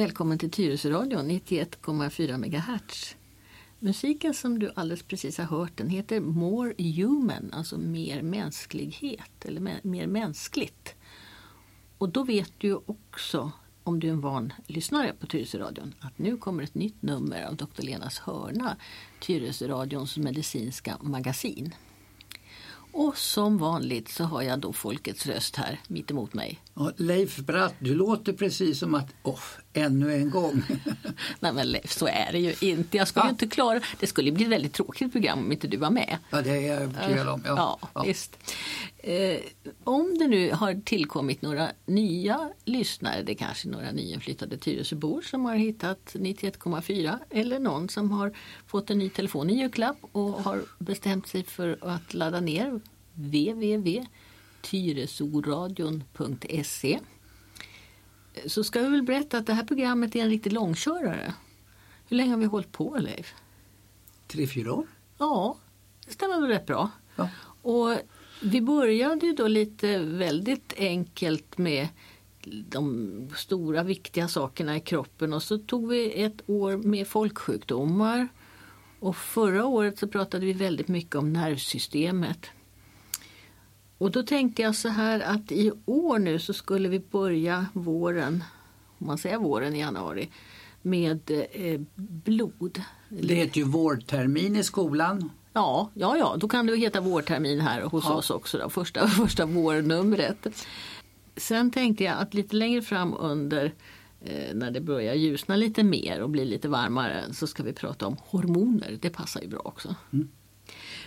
Välkommen till Tyresöradion 91,4 MHz. Musiken som du alldeles precis har hört den heter More Human, alltså mer mänsklighet eller mer mänskligt. Och då vet du också, om du är en van lyssnare på Tyresöradion, att nu kommer ett nytt nummer av Dr. Lenas hörna, Tyresöradions medicinska magasin. Och som vanligt så har jag då folkets röst här mitt emot mig. Ja, Leif Bratt, du låter precis som att, åh, ännu en gång. Nej men Leif, så är det ju inte. Jag skulle ja. inte klara Det skulle bli ett väldigt tråkigt program om inte du var med. Ja, det är jag övertygad om. Ja, ja, ja. Visst. Eh, om det nu har tillkommit några nya lyssnare, det är kanske några nyinflyttade Tyresöbor som har hittat 91,4 eller någon som har fått en ny telefon i julklapp och har bestämt sig för att ladda ner www.tyresoradion.se så ska vi väl berätta att det här programmet är en riktig långkörare. Hur länge har vi hållit på Leif? Tre, fyra år? Ja, det stämmer väl rätt bra. Ja. Och vi började ju då lite väldigt enkelt med de stora viktiga sakerna i kroppen och så tog vi ett år med folksjukdomar. Och förra året så pratade vi väldigt mycket om nervsystemet. Och då tänkte jag så här att i år nu så skulle vi börja våren, om man säger våren i januari, med eh, blod. Det heter ju vårtermin i skolan. Ja, ja, ja, då kan det heta vårtermin här hos ja. oss också, då, första, första vårnumret. Sen tänkte jag att lite längre fram under eh, när det börjar ljusna lite mer och bli lite varmare så ska vi prata om hormoner. Det passar ju bra också. Mm.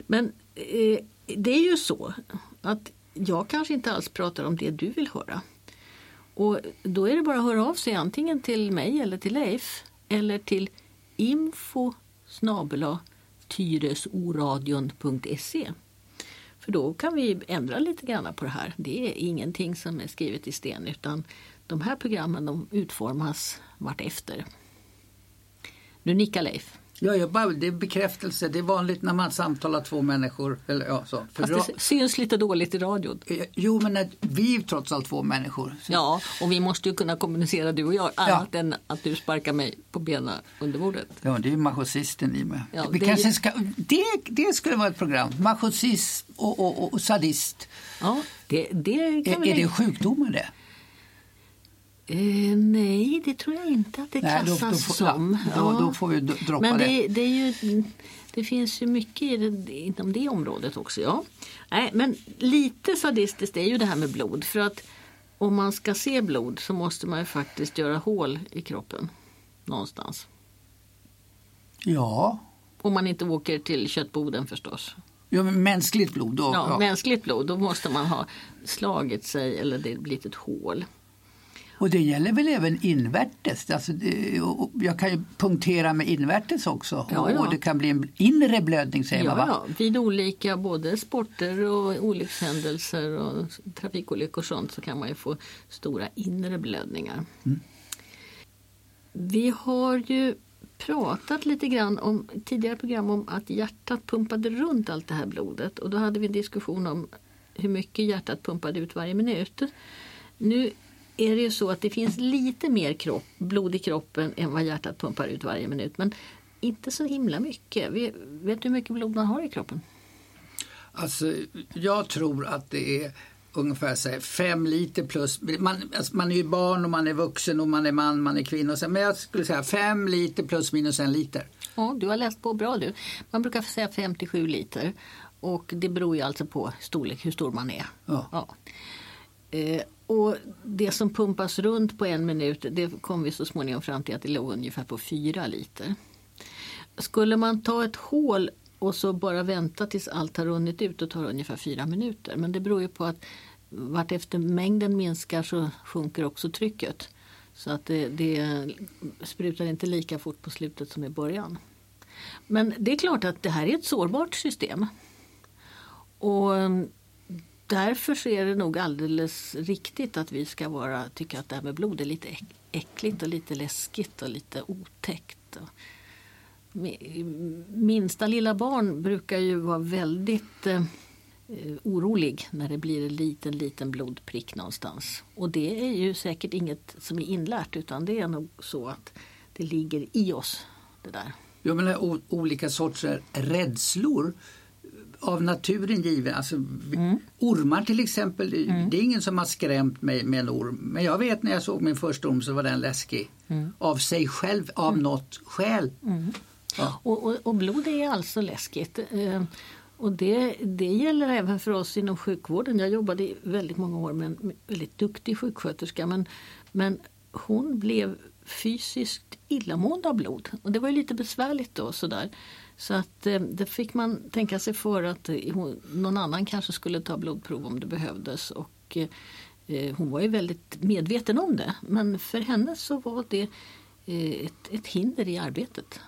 Men eh, det är ju så att jag kanske inte alls pratar om det du vill höra. Och då är det bara att höra av sig antingen till mig eller till Leif eller till info tyresoradion.se. För då kan vi ändra lite grann på det här. Det är ingenting som är skrivet i sten utan de här programmen de utformas vartefter. Nu nickar Leif. Ja, jag bara, det är bekräftelse. Det är vanligt när man samtalar två människor. Eller, ja, så. För Fast det syns lite dåligt i radion. Jo, men vi är trots allt två människor. Så. Ja, och vi måste ju kunna kommunicera du och jag. Annat ja. än att du sparkar mig på benen under bordet. Ja, det är ju machossisten i mig. Ja, vi det, kanske ska, det, det skulle vara ett program. Machosist och, och, och sadist. Ja, det, det kan är, är det sjukdomar det? Eh, nej, det tror jag inte att det nej, klassas då, då får, som. Ja, då, då, får vi droppa Men det. Det, det, är ju, det finns ju mycket i det, inom det området också. Ja. Nej, men lite sadistiskt är ju det här med blod. För att om man ska se blod så måste man ju faktiskt göra hål i kroppen. Någonstans. Ja. Om man inte åker till köttboden förstås. Ja, men mänskligt blod då? Ja, ja, mänskligt blod. Då måste man ha slagit sig eller det blivit ett hål. Och det gäller väl även invärtes? Alltså jag kan ju punktera med invärtes också ja, ja. och det kan bli en inre blödning säger ja, man va? Ja, vid olika både sporter och olyckshändelser och trafikolyckor och sånt så kan man ju få stora inre blödningar. Mm. Vi har ju pratat lite grann om tidigare program om att hjärtat pumpade runt allt det här blodet och då hade vi en diskussion om hur mycket hjärtat pumpade ut varje minut. Nu är det ju så att det finns lite mer kropp, blod i kroppen än vad hjärtat pumpar ut varje minut. Men inte så himla mycket. Vet du hur mycket blod man har i kroppen? Alltså, jag tror att det är ungefär så här, fem liter plus. Man, alltså, man är ju barn och man är vuxen och man är man, man är kvinna. Men jag skulle säga fem liter plus minus en liter. Ja, du har läst på bra du. Man brukar säga 57 liter. Och det beror ju alltså på storlek, hur stor man är. Ja. ja. Eh, och det som pumpas runt på en minut det kom vi så småningom fram till att det låg ungefär på fyra liter. Skulle man ta ett hål och så bara vänta tills allt har runnit ut då tar det ungefär fyra minuter. Men det beror ju på att vartefter mängden minskar så sjunker också trycket. Så att det, det sprutar inte lika fort på slutet som i början. Men det är klart att det här är ett sårbart system. Och därför så är det nog alldeles riktigt att vi ska vara, tycka att det här med blod är lite äckligt och lite läskigt och lite otäckt. Minsta lilla barn brukar ju vara väldigt eh, orolig när det blir en liten, liten blodprick någonstans. Och det är ju säkert inget som är inlärt utan det är nog så att det ligger i oss. det där. Ja, men olika sorters rädslor av naturen given. Alltså, mm. Ormar till exempel, mm. det är ingen som har skrämt mig med en orm. Men jag vet när jag såg min första orm så var den läskig. Mm. Av sig själv, av mm. något skäl. Mm. Ja. Och, och, och, blod är alltså läskigt. Eh, och det, det gäller även för oss inom sjukvården. Jag jobbade i väldigt många år med en väldigt duktig sjuksköterska men, men hon blev fysiskt illamående av blod. Och det var lite besvärligt då. Sådär. Så att eh, det fick man tänka sig för att eh, någon annan kanske skulle ta blodprov om det behövdes. Och eh, hon var ju väldigt medveten om det. Men för henne så var det ett, ett hinder i arbetet.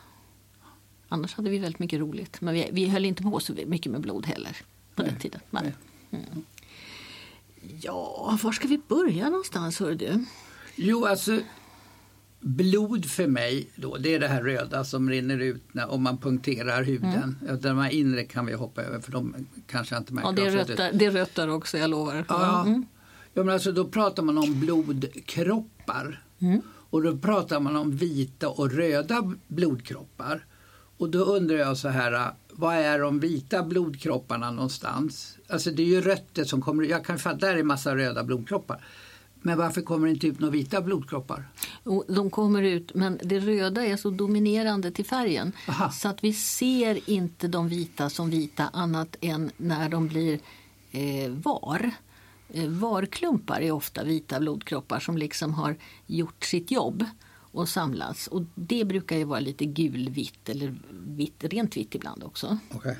Annars hade vi väldigt mycket roligt. Men vi, vi höll inte på så mycket med blod heller på nej, den tiden. Men, mm. Ja, var ska vi börja någonstans hör du? Jo, alltså Blod för mig då, det är det här röda som rinner ut när, om man punkterar huden. Mm. De här inre kan vi hoppa över för de kanske inte märker. Ja, det är, rött där, det är rött där också, jag lovar. Ja, mm. ja men alltså, då pratar man om blodkroppar. Mm. Och då pratar man om vita och röda blodkroppar. Och då undrar jag så här, vad är de vita blodkropparna någonstans? Alltså det är ju rött som kommer, jag kan fatta, där är massa röda blodkroppar. Men varför kommer det inte ut några vita blodkroppar? De kommer ut, men det röda är så dominerande till färgen Aha. så att vi ser inte de vita som vita annat än när de blir eh, var. Eh, varklumpar är ofta vita blodkroppar som liksom har gjort sitt jobb och samlats. Och det brukar ju vara lite gulvitt eller vitt, rent vitt ibland också. Okay.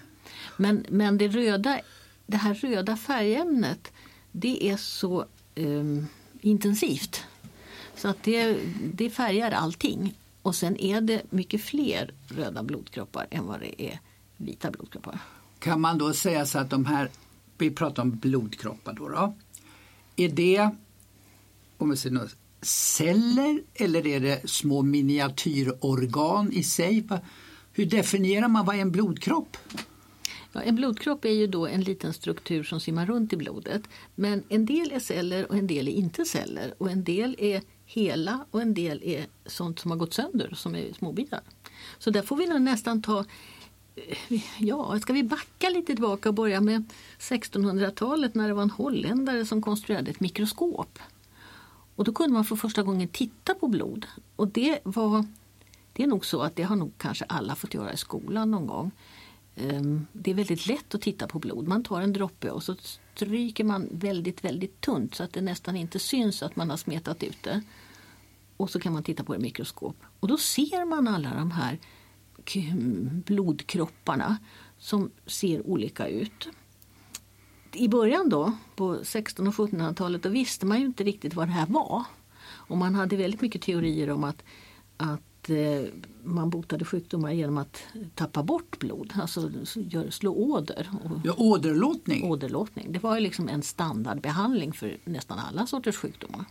Men, men det röda, det här röda färgämnet det är så um, intensivt. Så att det, det färgar allting. Och sen är det mycket fler röda blodkroppar än vad det är vita blodkroppar. Kan man då säga så att de här, vi pratar om blodkroppar då, då är det om vi säger något, celler eller är det små miniatyrorgan i sig? Hur definierar man vad är en blodkropp? Ja, en blodkropp är ju då en liten struktur som simmar runt i blodet. Men en del är celler och en del är inte celler. Och en del är hela och en del är sånt som har gått sönder som är småbitar. Så där får vi nästan ta eh, Ja, ska vi backa lite tillbaka och börja med 1600-talet när det var en holländare som konstruerade ett mikroskop. Och då kunde man för första gången titta på blod. Och det var det är nog så att det har nog kanske alla fått göra i skolan någon gång. Ehm, det är väldigt lätt att titta på blod. Man tar en droppe och så stryker man väldigt, väldigt tunt så att det nästan inte syns att man har smetat ut det. Och så kan man titta på det i mikroskop. Och då ser man alla de här blodkropparna som ser olika ut. I början då, på 1600 och 1700-talet, då visste man ju inte riktigt vad det här var. Och man hade väldigt mycket teorier om att, att Eh, man botade sjukdomar genom att tappa bort blod, alltså slå åder. Ja, åderlåtning? Åderlåtning. Det var ju liksom en standardbehandling för nästan alla sorters sjukdomar.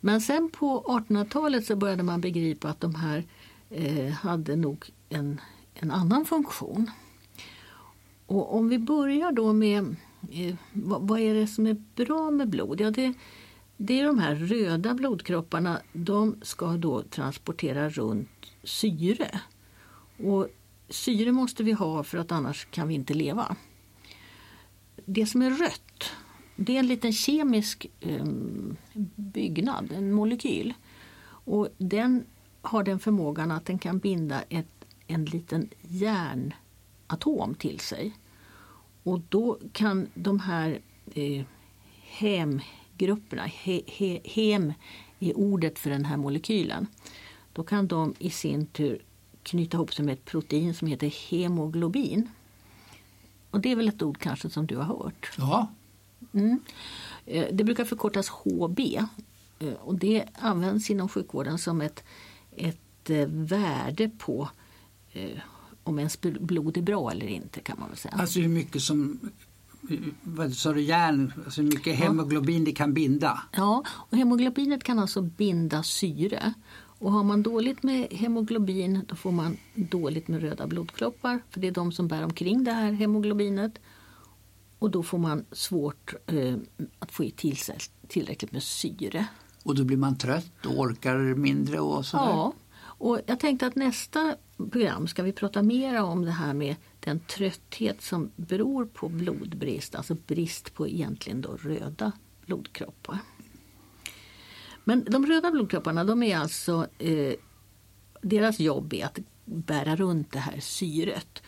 Men sen på 1800-talet så började man begripa att de här eh, hade nog en, en annan funktion. Och om vi börjar då med eh, vad, vad, är det som är bra med blod? Ja, det, det är de här röda blodkropparna. De ska då transportera runt syre. Och syre måste vi ha för att annars kan vi inte leva. Det som är rött det är en liten kemisk ehm, byggnad, en molekyl. Och den har den förmågan att den kan binda ett, en liten järnatom till sig. Och då kan de här eh, hem grupperna, he, he, hem är ordet för den här molekylen. Då kan de i sin tur knyta ihop sig med ett protein som heter hemoglobin. Och det är väl ett ord kanske som du har hört? Ja. Mm. Eh, det brukar förkortas HB eh, och det används inom sjukvården som ett, ett eh, värde på om ens blod är bra eller inte kan man väl säga. Alltså hur mycket som vad sa du, järn, alltså mycket hemoglobin det kan binda? Ja, och hemoglobinet kan alltså binda syre. Och har man dåligt med hemoglobin då får man dåligt med röda blodkroppar för det är de som bär omkring det här hemoglobinet. Och då får man svårt eh, att få i till tillräckligt med syre. Och då blir man trött och orkar mindre och sådär? Ja, och jag tänkte att nästa program ska vi prata mer om det här med den trötthet som beror på blodbrist, alltså brist på egentligen då röda blodkroppar. Men de röda blodkropparna de är alltså, eh, deras jobb är att bära runt det här syret.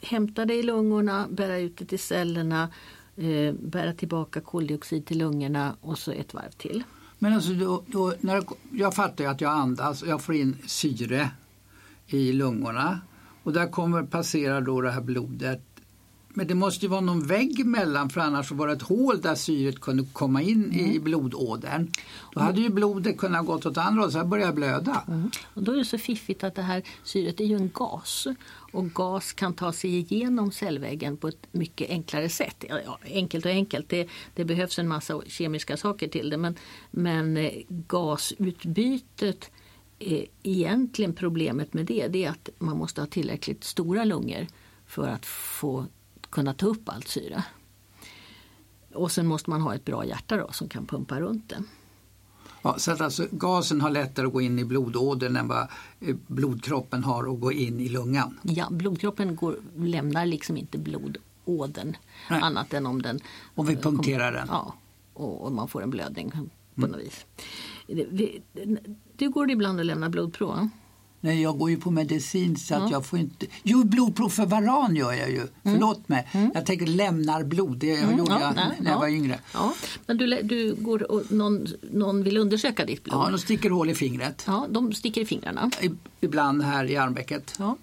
Hämta det i lungorna, bära ut det till cellerna, eh, bära tillbaka koldioxid till lungorna och så ett varv till. Men alltså då, då, när jag fattar ju att jag andas och jag får in syre i lungorna. Och där kommer passerar då det här blodet men det måste ju vara någon vägg mellan för annars var det ett hål där syret kunde komma in mm. i blodådern. Då hade ju blodet kunnat gå åt andra hållet så här börjar blöda. Mm. Och då är det så fiffigt att det här syret är ju en gas och gas kan ta sig igenom cellväggen på ett mycket enklare sätt. Ja, enkelt och enkelt, det, det behövs en massa kemiska saker till det men, men eh, gasutbytet egentligen problemet med det, det är att man måste ha tillräckligt stora lungor för att få kunna ta upp allt syre. Och sen måste man ha ett bra hjärta då, som kan pumpa runt det. Ja, så att alltså gasen har lättare att gå in i blodådern än vad eh, blodkroppen har att gå in i lungan? Ja, blodkroppen går, lämnar liksom inte blodådern Nej. annat än om den... Och vi punkterar den? Ja, och, och, man får en blödning på mm. något vis. Du går ibland och lämnar blodprov? Nej, jag går ju på medicin så att ja. jag får inte... Jo, blodprov för varan gör jag ju. Mm. Förlåt mig. Mm. Jag tänker lämnar blod. Det mm. gjorde ja, jag nej, när jag var yngre. Ja. Men du, du går och någon, någon vill undersöka ditt blod? Ja, de sticker hål i fingret. Ja, de sticker i fingrarna. Ibland här i armvecket. Ja.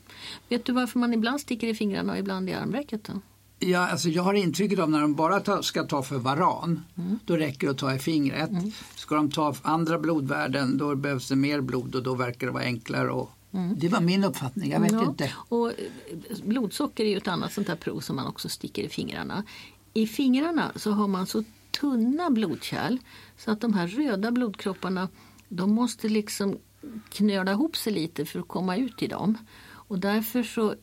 Vet du varför man ibland sticker i fingrarna och ibland i armvecket? Då? Ja, alltså jag har intrycket av när de bara ta, ska ta för varan, mm. då räcker det att ta i fingret. Mm. Ska de ta andra blodvärden, då behövs det mer blod och då verkar det vara enklare. Och, mm. Det var min uppfattning, jag vet ja. inte. Och eh, blodsocker är ju ett annat sånt här prov som man också sticker i fingrarna. I fingrarna så har man så tunna blodkärl så att de här röda blodkropparna de måste liksom knöla ihop sig lite för att komma ut i dem. Och därför så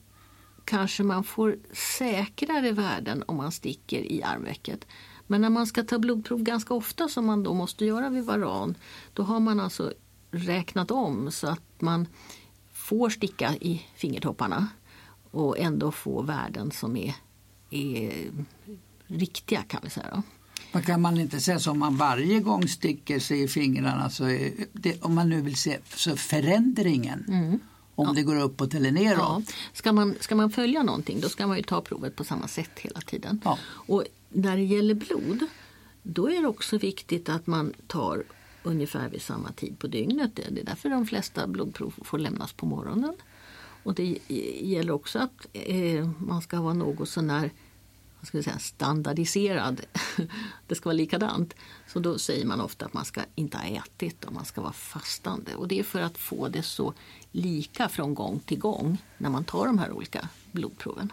kanske man får säkrare värden om man sticker i armvecket. Men när man ska ta blodprov ganska ofta som man då måste göra vid varan då har man alltså räknat om så att man får sticka i fingertopparna och ändå få värden som är, är riktiga kan vi säga. Men kan man inte säga så om man varje gång sticker sig i fingrarna så det, om man nu vill se så förändringen mm om ja. det går uppåt eller neråt. Ja. Ska, man, ska man följa någonting då ska man ju ta provet på samma sätt hela tiden. Ja. Och när det gäller blod då är det också viktigt att man tar ungefär vid samma tid på dygnet. Det är därför de flesta blodprov får lämnas på morgonen. Och det gäller också att eh, man ska vara något sånär vad ska jag säga, standardiserad. det ska vara likadant. Så då säger man ofta att man ska inte ha ätit och man ska vara fastande. Och det är för att få det så lika från gång till gång när man tar de här olika blodproven.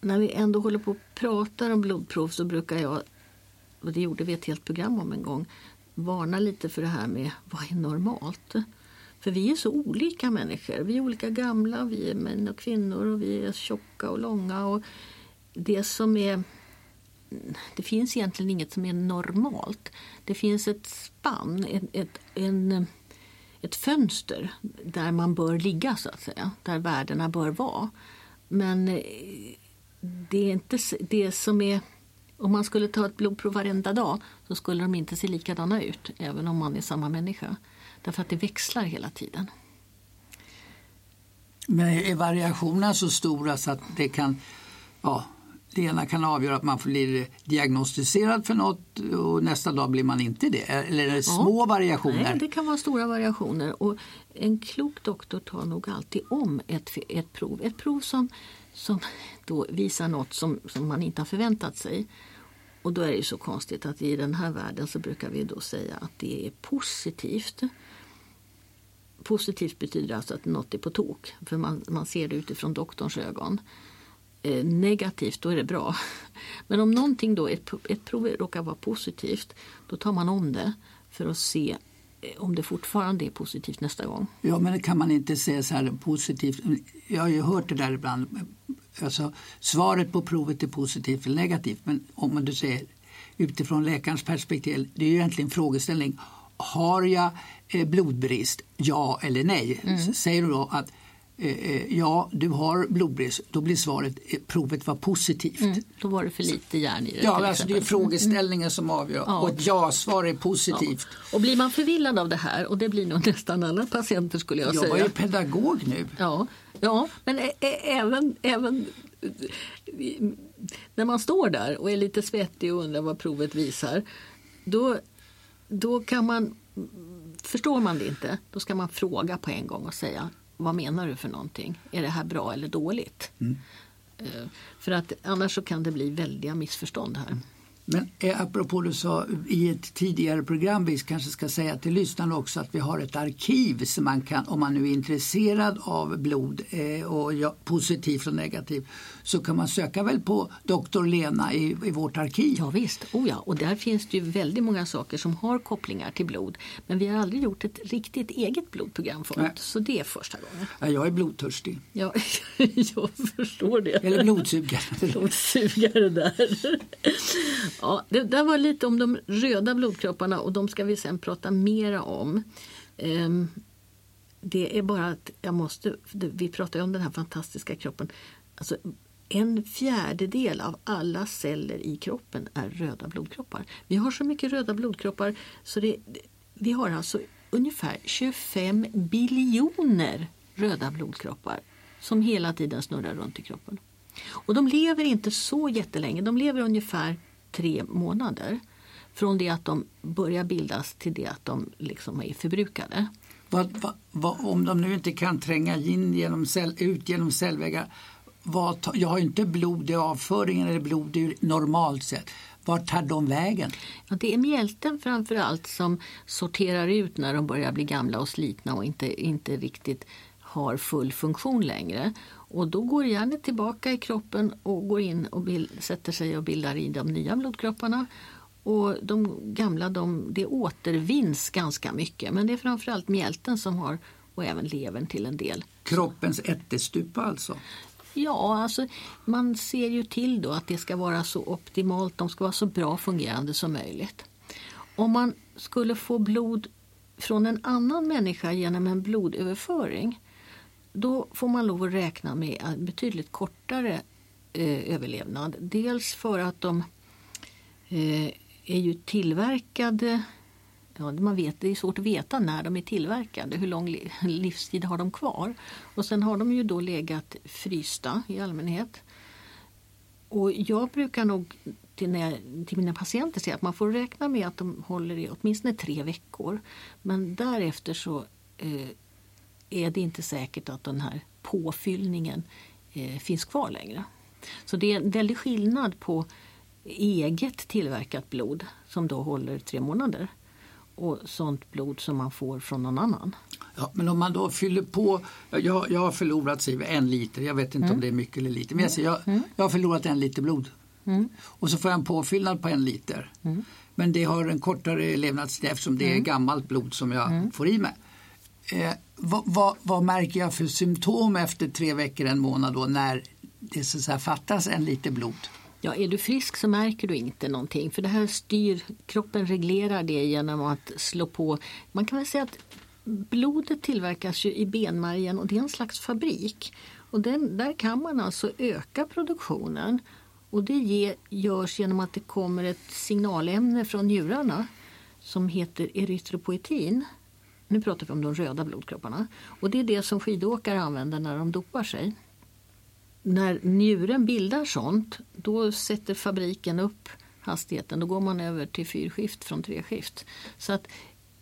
När vi ändå håller på och pratar om blodprov så brukar jag, och det gjorde vi ett helt program om en gång, varna lite för det här med vad är normalt? För vi är så olika människor. Vi är olika gamla, vi är män och kvinnor och vi är tjocka och långa. Och det som är det finns egentligen inget som är normalt. Det finns ett spann, ett, ett, en, ett fönster där man bör ligga så att säga, där värdena bör vara. Men eh, det är inte det som är om man skulle ta ett blodprov varenda dag så skulle de inte se likadana ut även om man är samma människa. Därför att det växlar hela tiden. Men är variationerna så stora så att det kan ja, det ena kan avgöra att man blir diagnostiserad för något och nästa dag blir man inte det. Eller är det små ja, variationer? Nej, det kan vara stora variationer. Och en klok doktor tar nog alltid om ett, ett prov. Ett prov som, som då visar något som, som man inte har förväntat sig. Och då är det så konstigt att i den här världen så brukar vi då säga att det är positivt. Positivt betyder alltså att något är på tok, för man, man ser det utifrån doktorns ögon. Eh, negativt, då är det bra. Men om någonting då, ett, ett prov råkar vara positivt, då tar man om det för att se om det fortfarande är positivt nästa gång. Ja, men kan man inte säga så här positivt? Jag har ju hört det där ibland. Alltså, svaret på provet är positivt eller negativt. Men om man du säger utifrån läkarens perspektiv, det är ju egentligen frågeställning. Har jag eh, blodbrist? Ja eller nej? Mm. Säger du då att Eh, eh, ja, du har blodbrist, då blir svaret eh, provet var positivt. Mm, då var det för lite järn i det. Ja, alltså det är frågeställningen mm. som avgör ja. och ett ja-svar är positivt. Ja. Och blir man förvillad av det här, och det blir nog nästan alla patienter skulle jag, jag säga. Jag ju pedagog nu. Ja, ja men även, även när man står där och är lite svettig och undrar vad provet visar, då, då kan man Förstår man det inte, då ska man fråga på en gång och säga vad menar du för någonting? Är det här bra eller dåligt? Mm. Eh, för att annars så kan det bli väldiga missförstånd här. Men eh, apropå du sa i ett tidigare program, vi kanske ska säga till lyssnarna också att vi har ett arkiv som man kan, om man nu är intresserad av blod eh, och ja, positivt och negativt, så kan man söka väl på doktor Lena i, i vårt arkiv. Ja visst, oh ja. och där finns det ju väldigt många saker som har kopplingar till blod. Men vi har aldrig gjort ett riktigt eget blodprogram förut, så det är första gången. Ja, jag är blodtörstig. Ja, jag förstår det. Eller blodsugare. blodsugare där. Ja, det där var lite om de röda blodkropparna och de ska vi sen prata mera om. Um, det är bara att jag måste, vi pratar ju om den här fantastiska kroppen. Alltså, en fjärdedel av alla celler i kroppen är röda blodkroppar. Vi har så mycket röda blodkroppar så det, vi har alltså ungefär 25 biljoner röda blodkroppar som hela tiden snurrar runt i kroppen. Och de lever inte så jättelänge, de lever ungefär tre månader. Från det att de börjar bildas till det att de liksom är förbrukade. Vad, vad, vad, om de nu inte kan tränga in genom cell, ut genom cellväggar, jag har inte blod i avföringen eller blod i normalt sett. Vart tar de vägen? Ja, det är mjälten framför allt som sorterar ut när de börjar bli gamla och slitna och inte, inte riktigt har full funktion längre. Och då går järnet tillbaka i kroppen och går in och bild, sätter sig och bildar i de nya blodkropparna. Och de gamla de, det återvinns ganska mycket men det är framförallt mjälten som har och även levern till en del. Kroppens ättestupa alltså? Ja, alltså man ser ju till då att det ska vara så optimalt, de ska vara så bra fungerande som möjligt. Om man skulle få blod från en annan människa genom en blodöverföring då får man lov att räkna med en betydligt kortare eh, överlevnad. Dels för att de eh, är ju tillverkade Ja, man vet, det är svårt att veta när de är tillverkade, hur lång livstid har de kvar. Och sen har de ju då legat frysta i allmänhet. Och jag brukar nog till, när, till mina patienter säga att man får räkna med att de håller i åtminstone tre veckor. Men därefter så eh, är det inte säkert att den här påfyllningen eh, finns kvar längre. Så det är en väldig skillnad på eget tillverkat blod som då håller tre månader och sånt blod som man får från någon annan. Ja, men om man då fyller på, jag, jag har förlorat Siv, en liter, jag vet inte mm. om det är mycket eller lite, men jag, säger, jag, mm. jag har förlorat en liter blod. Mm. Och så får jag en påfyllnad på en liter. Mm. Men det har en kortare levnadstid eftersom det är mm. gammalt blod som jag får i mig. Eh, vad, vad, vad, märker jag för symptom efter tre veckor, en månad då när det så fattas en liter blod? Ja, är du frisk så märker du inte någonting för det här styr, kroppen reglerar det genom att slå på. Man kan väl säga att blodet tillverkas ju i benmärgen och det är en slags fabrik. Och den, där kan man alltså öka produktionen och det ge, görs genom att det kommer ett signalämne från njurarna som heter erytropoetin nu pratar vi om de röda blodkropparna. Och det är det som skidåkare använder när de dopar sig. När njuren bildar sånt, då sätter fabriken upp hastigheten. Då går man över till fyrskift från treskift. Så att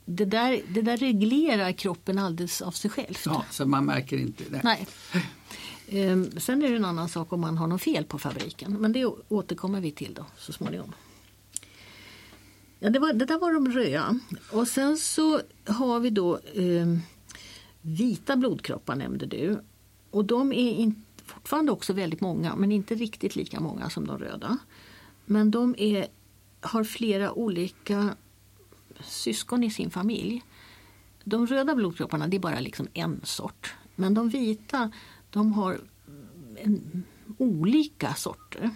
det där, det där reglerar kroppen alldeles av sig själv. Ja, så man märker inte det. Nej. Ehm, sen är det en annan sak om man har något fel på fabriken. Men det återkommer vi till då så småningom. Ja, det, var, det där var de röda. Och sen så har vi då eh, vita blodkroppar nämnde du. Och de är in, fortfarande också väldigt många men inte riktigt lika många som de röda. Men de är, har flera olika syskon i sin familj. de röda blodkropparna det är bara liksom en sort. Men de vita de har en, olika sorter.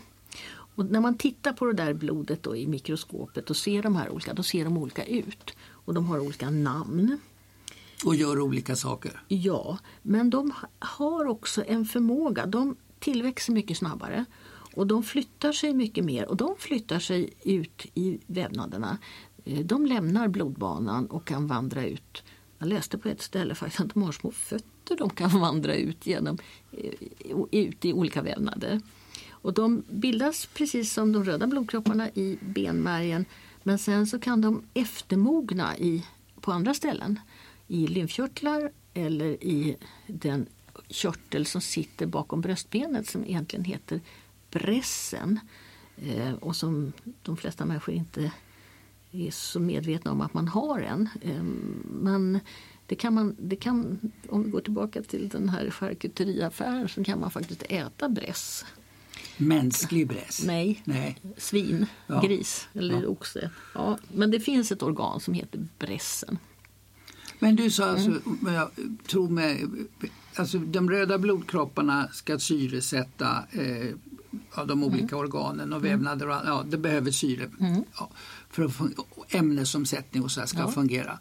Och när man tittar på det där blodet då i mikroskopet och ser de här olika, då ser de olika ut. Och de har olika namn. Och gör olika saker? Ja, men de har också en förmåga. De tillväxer mycket snabbare och de flyttar sig mycket mer och de flyttar sig ut i vävnaderna. Eh, de lämnar blodbanan och kan vandra ut. Jag läste på ett ställe faktiskt att de har små fötter de kan vandra ut genom eh, ut i olika vävnader. Och de bildas precis som de röda blodkropparna i benmärgen men sen så kan de eftermogna i, på andra ställen. I lymfkörtlar eller i den körtel som sitter bakom bröstbenet som egentligen heter bressen eh, och som de flesta människor inte är så medvetna om att man har en. Eh, men det kan man, det kan, om vi går tillbaka till den här charkuteriaffären så kan man faktiskt äta bräss. Mänsklig bräss? Nej, Nej. svin, ja. gris eller ja. oxe. Ja, men det finns ett organ som heter brässen. Men du sa alltså, mm. jag tror mig, alltså de röda blodkropparna ska syresätta eh, av de olika mm. organen och vävnader. Och, ja, det behöver syre mm. ja, för att ämnesomsättning och så ska ja. fungera.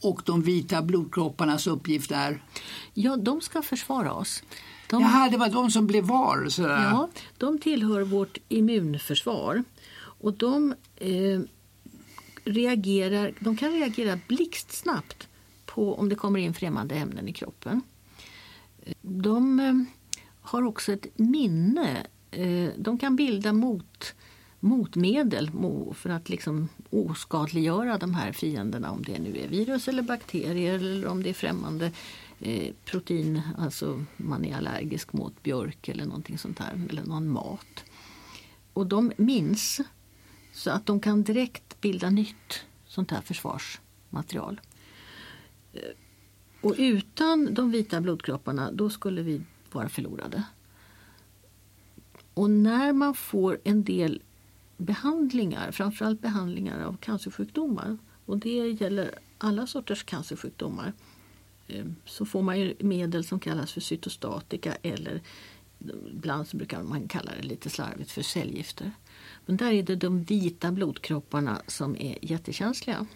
Och de vita blodkropparnas uppgift är? Ja, de ska försvara oss. De, Jaha, det var de som blev var? Sådär. Ja, de tillhör vårt immunförsvar. Och de eh, reagerar, de kan reagera blixtsnabbt på om det kommer in främmande ämnen i kroppen. De eh, har också ett minne. Eh, de kan bilda mot, motmedel för att liksom oskadliggöra de här fienderna om det nu är virus eller bakterier eller om det är främmande eh, protein, alltså man är allergisk mot björk eller någonting sånt här, eller någon mat. Och de minns så att de kan direkt bilda nytt sånt här försvarsmaterial. Eh, och utan de vita blodkropparna då skulle vi vara förlorade. Och när man får en del behandlingar, framförallt behandlingar av cancersjukdomar och det gäller alla sorters cancersjukdomar Eh, så får man medel som kallas för cytostatika eller ibland så brukar man kalla det lite slarvigt för cellgifter. Men där är det de vita blodkropparna som är jättekänsliga.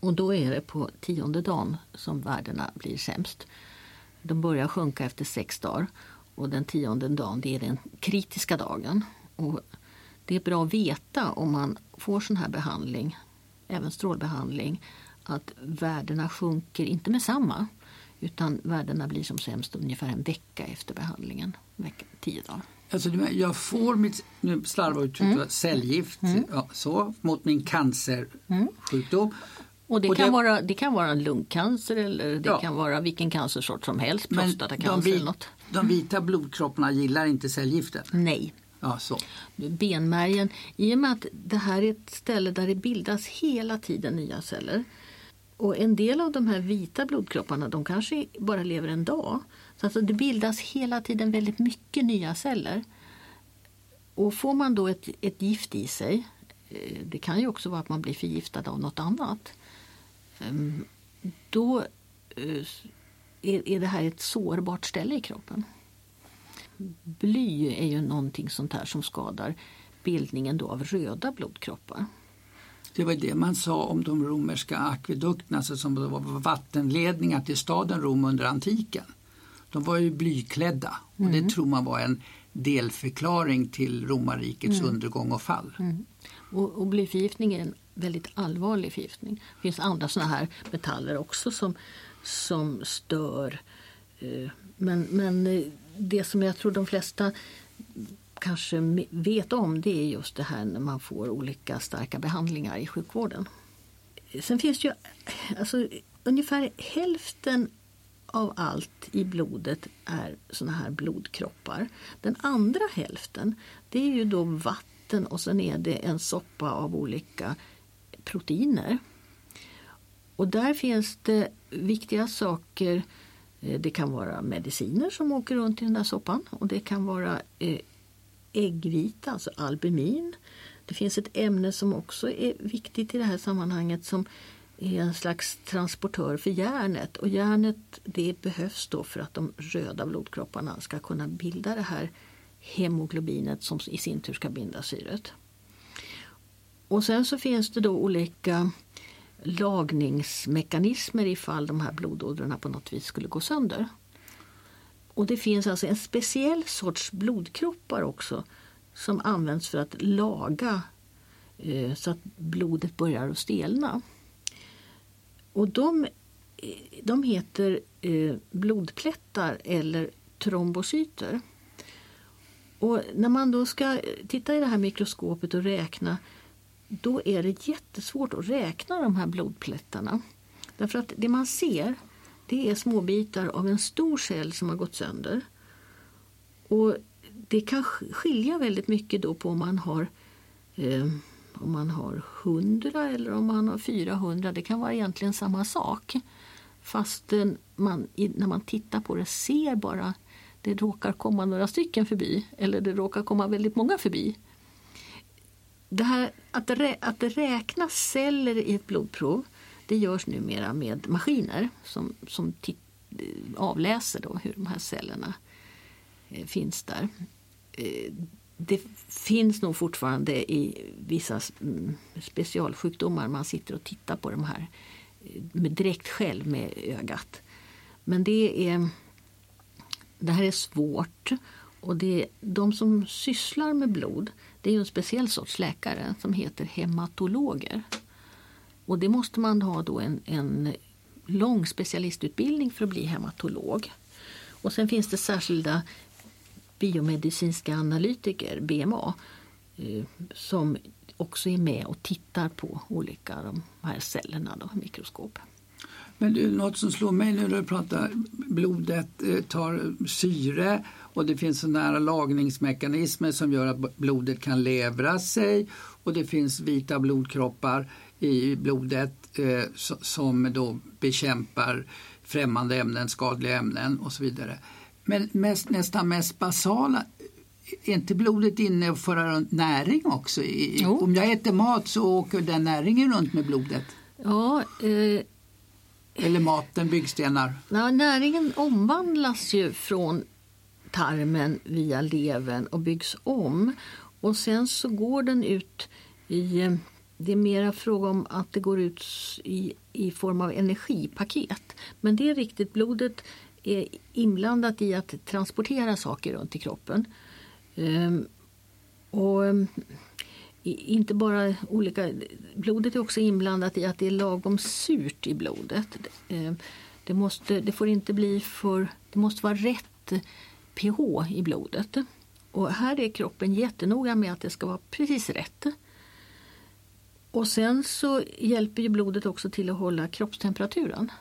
Och då är det på tionde dagen som värdena blir sämst. De börjar sjunka efter sex dagar och den tionde dagen det är den kritiska dagen. Och det är bra att veta om man får sån här behandling, även strålbehandling, att värdena sjunker inte med samma utan värdena blir som sämst ungefär en vecka efter behandlingen, vecka, tio dagar. Alltså, jag får mitt, nu slarvar uttryck, mm. cellgift mm. Ja, så, mot min cancersjukdom. Och det, och kan det, vara, det kan vara en lungcancer eller det ja. kan vara vilken cancersort som helst, prostatacancer eller något. De vita blodkropparna gillar inte cellgiften? Nej. Ja, så. Benmärgen, i och med att det här är ett ställe där det bildas hela tiden nya celler. Och en del av de här vita blodkropparna de kanske bara lever en dag. Så alltså det bildas hela tiden väldigt mycket nya celler. Och får man då ett, ett gift i sig, eh, det kan ju också vara att man blir förgiftad av något annat. Ehm, då eh, är det här ett sårbart ställe i kroppen. Bly är ju någonting sånt här som skadar bildningen då av röda blodkroppar. Det var det man sa om de romerska akvedukterna, alltså som var vattenledningar till staden Rom under antiken. De var ju blyklädda och mm. det tror man var en delförklaring till romarrikets mm. undergång och fall. Mm. Och, och blyförgiftning är en väldigt allvarlig förgiftning. Det finns andra såna här metaller också som, som stör. Eh, men, men eh, det som jag tror de flesta kanske vet om det är just det här när man får olika starka behandlingar i sjukvården. Sen finns det ju alltså, ungefär hälften av allt i blodet är såna här blodkroppar. Den andra hälften det är ju då vatten och sen är det en soppa av olika proteiner. Och där finns det viktiga saker. Eh, det kan vara mediciner som åker runt i den där soppan och det kan vara eh, äggvita, alltså albumin. Det finns ett ämne som också är viktigt i det här sammanhanget som är en slags transportör för järnet och järnet det behövs då för att de röda blodkropparna ska kunna bilda det här hemoglobinet som i sin tur ska binda syret. Och sen så finns det då olika lagningsmekanismer ifall de här blodådrorna på något vis skulle gå sönder. Och det finns alltså en speciell sorts blodkroppar också som används för att laga eh, så att blodet börjar att stelna. Och de, eh, de heter eh, blodplättar eller trombocyter. Och när man då ska titta i det här mikroskopet och räkna då är det jättesvårt att räkna de här blodplättarna. Därför att det man ser det är små bitar av en stor cell som har gått sönder. Och det kan skilja väldigt mycket då på om man har eh, om man har 100 eller om man har 400. Det kan vara egentligen samma sak. Fast man, när man tittar på det ser bara det råkar komma några stycken förbi eller det råkar komma väldigt många förbi. Det här, att, rä, att räkna celler i ett blodprov det görs numera med maskiner som, som eh, avläser då hur de här cellerna eh, finns där. Eh, det finns nog fortfarande i vissa mm, specialsjukdomar man sitter och tittar på de här eh, med direkt själv med ögat. Men det är det här är svårt och det, de som sysslar med blod det är en speciell sorts läkare som heter hematologer. Och det måste man ha då en, en lång specialistutbildning för att bli hematolog. Och sen finns det särskilda biomedicinska analytiker, BMA, eh, som också är med och tittar på olika de här cellerna då, mikroskop. Men du, något som slår mig nu när du pratar blodet eh, tar syre och det finns sådana här lagningsmekanismer som gör att blodet kan levra sig och det finns vita blodkroppar i blodet eh, som då bekämpar främmande ämnen, skadliga ämnen och så vidare. Men mest, nästan mest basala, är inte blodet inne och föra runt näring också? I, om jag äter mat så åker den näringen runt med blodet? Ja, eh, Eller maten, byggstenar? Ja, näringen omvandlas ju från tarmen via levern och byggs om. Och sen så går den ut i eh, det är mera fråga om att det går ut i, i form av energipaket. Men det är riktigt, blodet är inblandat i att transportera saker runt i kroppen. Ehm, och ehm, inte bara olika, blodet är också inblandat i att det är lagom surt i blodet. Ehm, det, måste, det får inte bli för, det måste vara rätt pH i blodet. Och här är kroppen jättenoga med att det ska vara precis rätt. Och sen så hjälper ju blodet också till att hålla kroppstemperaturen.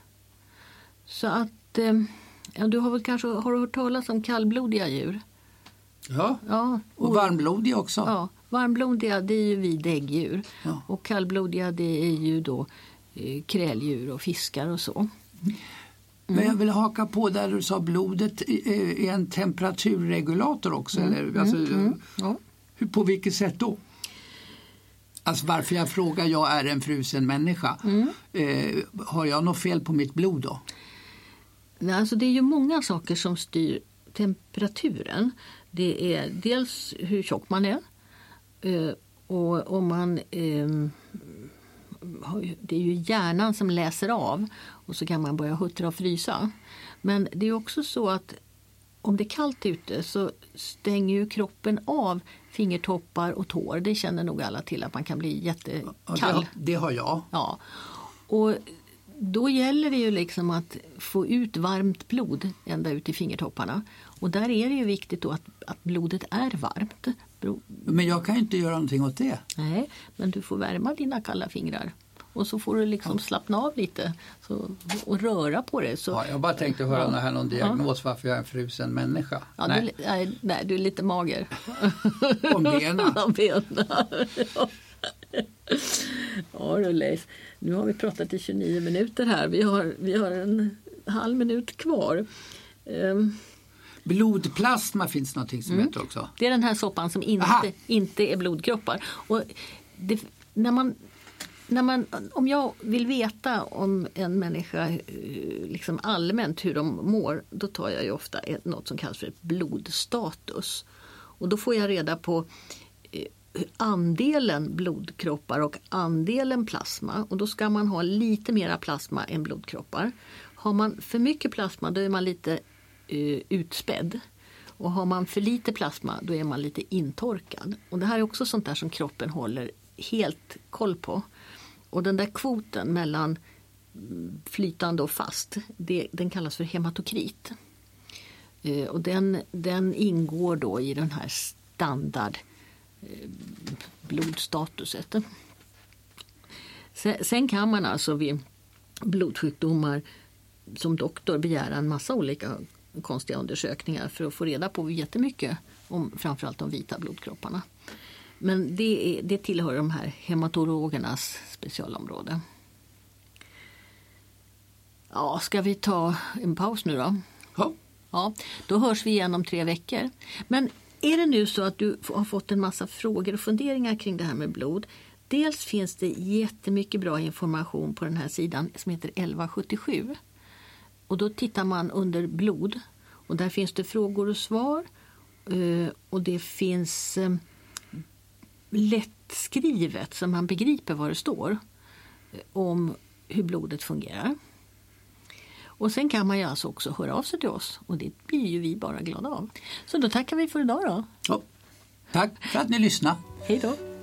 Så att, eh, ja, du har väl kanske har du hört talas om kallblodiga djur? Ja, ja och, och varmblodiga också. Ja, varmblodiga det är ju vi däggdjur ja. och kallblodiga det är ju då eh, kräldjur och fiskar och så. Mm. Men jag vill haka på där du sa blodet är en temperaturregulator också. Mm. Eller? Alltså, mm. mm. Ja. På vilket sätt då? Alltså varför jag frågar, jag är en frusen människa. Mm. Eh, har jag något fel på mitt blod då? Alltså det är ju många saker som styr temperaturen. Det är dels hur tjock man är. Eh, och om man eh, det är ju hjärnan som läser av och så kan man börja huttra och frysa. Men det är också så att om det är kallt ute så stänger ju kroppen av fingertoppar och tår. Det känner nog alla till att man kan bli jättekall. Ja, det, har, det har jag. Ja. Och då gäller det ju liksom att få ut varmt blod ända ut i fingertopparna. Och där är det ju viktigt då att, att blodet är varmt. Men jag kan ju inte göra någonting åt det. Nej, men du får värma dina kalla fingrar. Och så får du liksom ja. slappna av lite så, och röra på det. Så, ja, jag bara tänkte höra ja. här någon diagnos ja. varför jag är en frusen människa. Ja, nej. Du, nej, nej, du är lite mager. Om benen. Om benen. ja du Leif, nu har vi pratat i 29 minuter här. Vi har, vi har en halv minut kvar. Um, Blodplasma finns någonting som mm. heter också. Det är den här soppan som inte, inte är blodkroppar. Och det, när man när man, om jag vill veta om en människa eh, liksom allmänt hur de mår, då tar jag ju ofta ett, något som kallas för blodstatus. Och då får jag reda på eh, andelen blodkroppar och andelen plasma. Och då ska man ha lite mera plasma än blodkroppar. Har man för mycket plasma då är man lite uh, utspädd. Och har man för lite plasma då är man lite intorkad. Och det här är också sånt där som kroppen håller helt koll på. Och den där kvoten mellan flytande och fast, det, den kallas för hematokrit. Eh, och den, den ingår då i den här standard eh, blodstatuset. Sen, sen kan man alltså vid blodsjukdomar som doktor begära en massa olika konstiga undersökningar för att få reda på jättemycket om framförallt de vita blodkropparna. Men det, är, det tillhör de här hematologernas specialområde. Ja, ska vi ta en paus nu då? Ja. ja. Då hörs vi igen om tre veckor. Men är det nu så att du har fått en massa frågor och funderingar kring det här med blod. Dels finns det jättemycket bra information på den här sidan som heter 1177. Och då tittar man under blod och där finns det frågor och svar. Eh, och det finns eh, lättskrivet så man begriper vad det står eh, om hur blodet fungerar. Och sen kan man ju alltså också höra av sig till oss och det blir ju vi bara glada av. Så då tackar vi för idag då. Ja. Tack för att ni lyssnade. Hej då.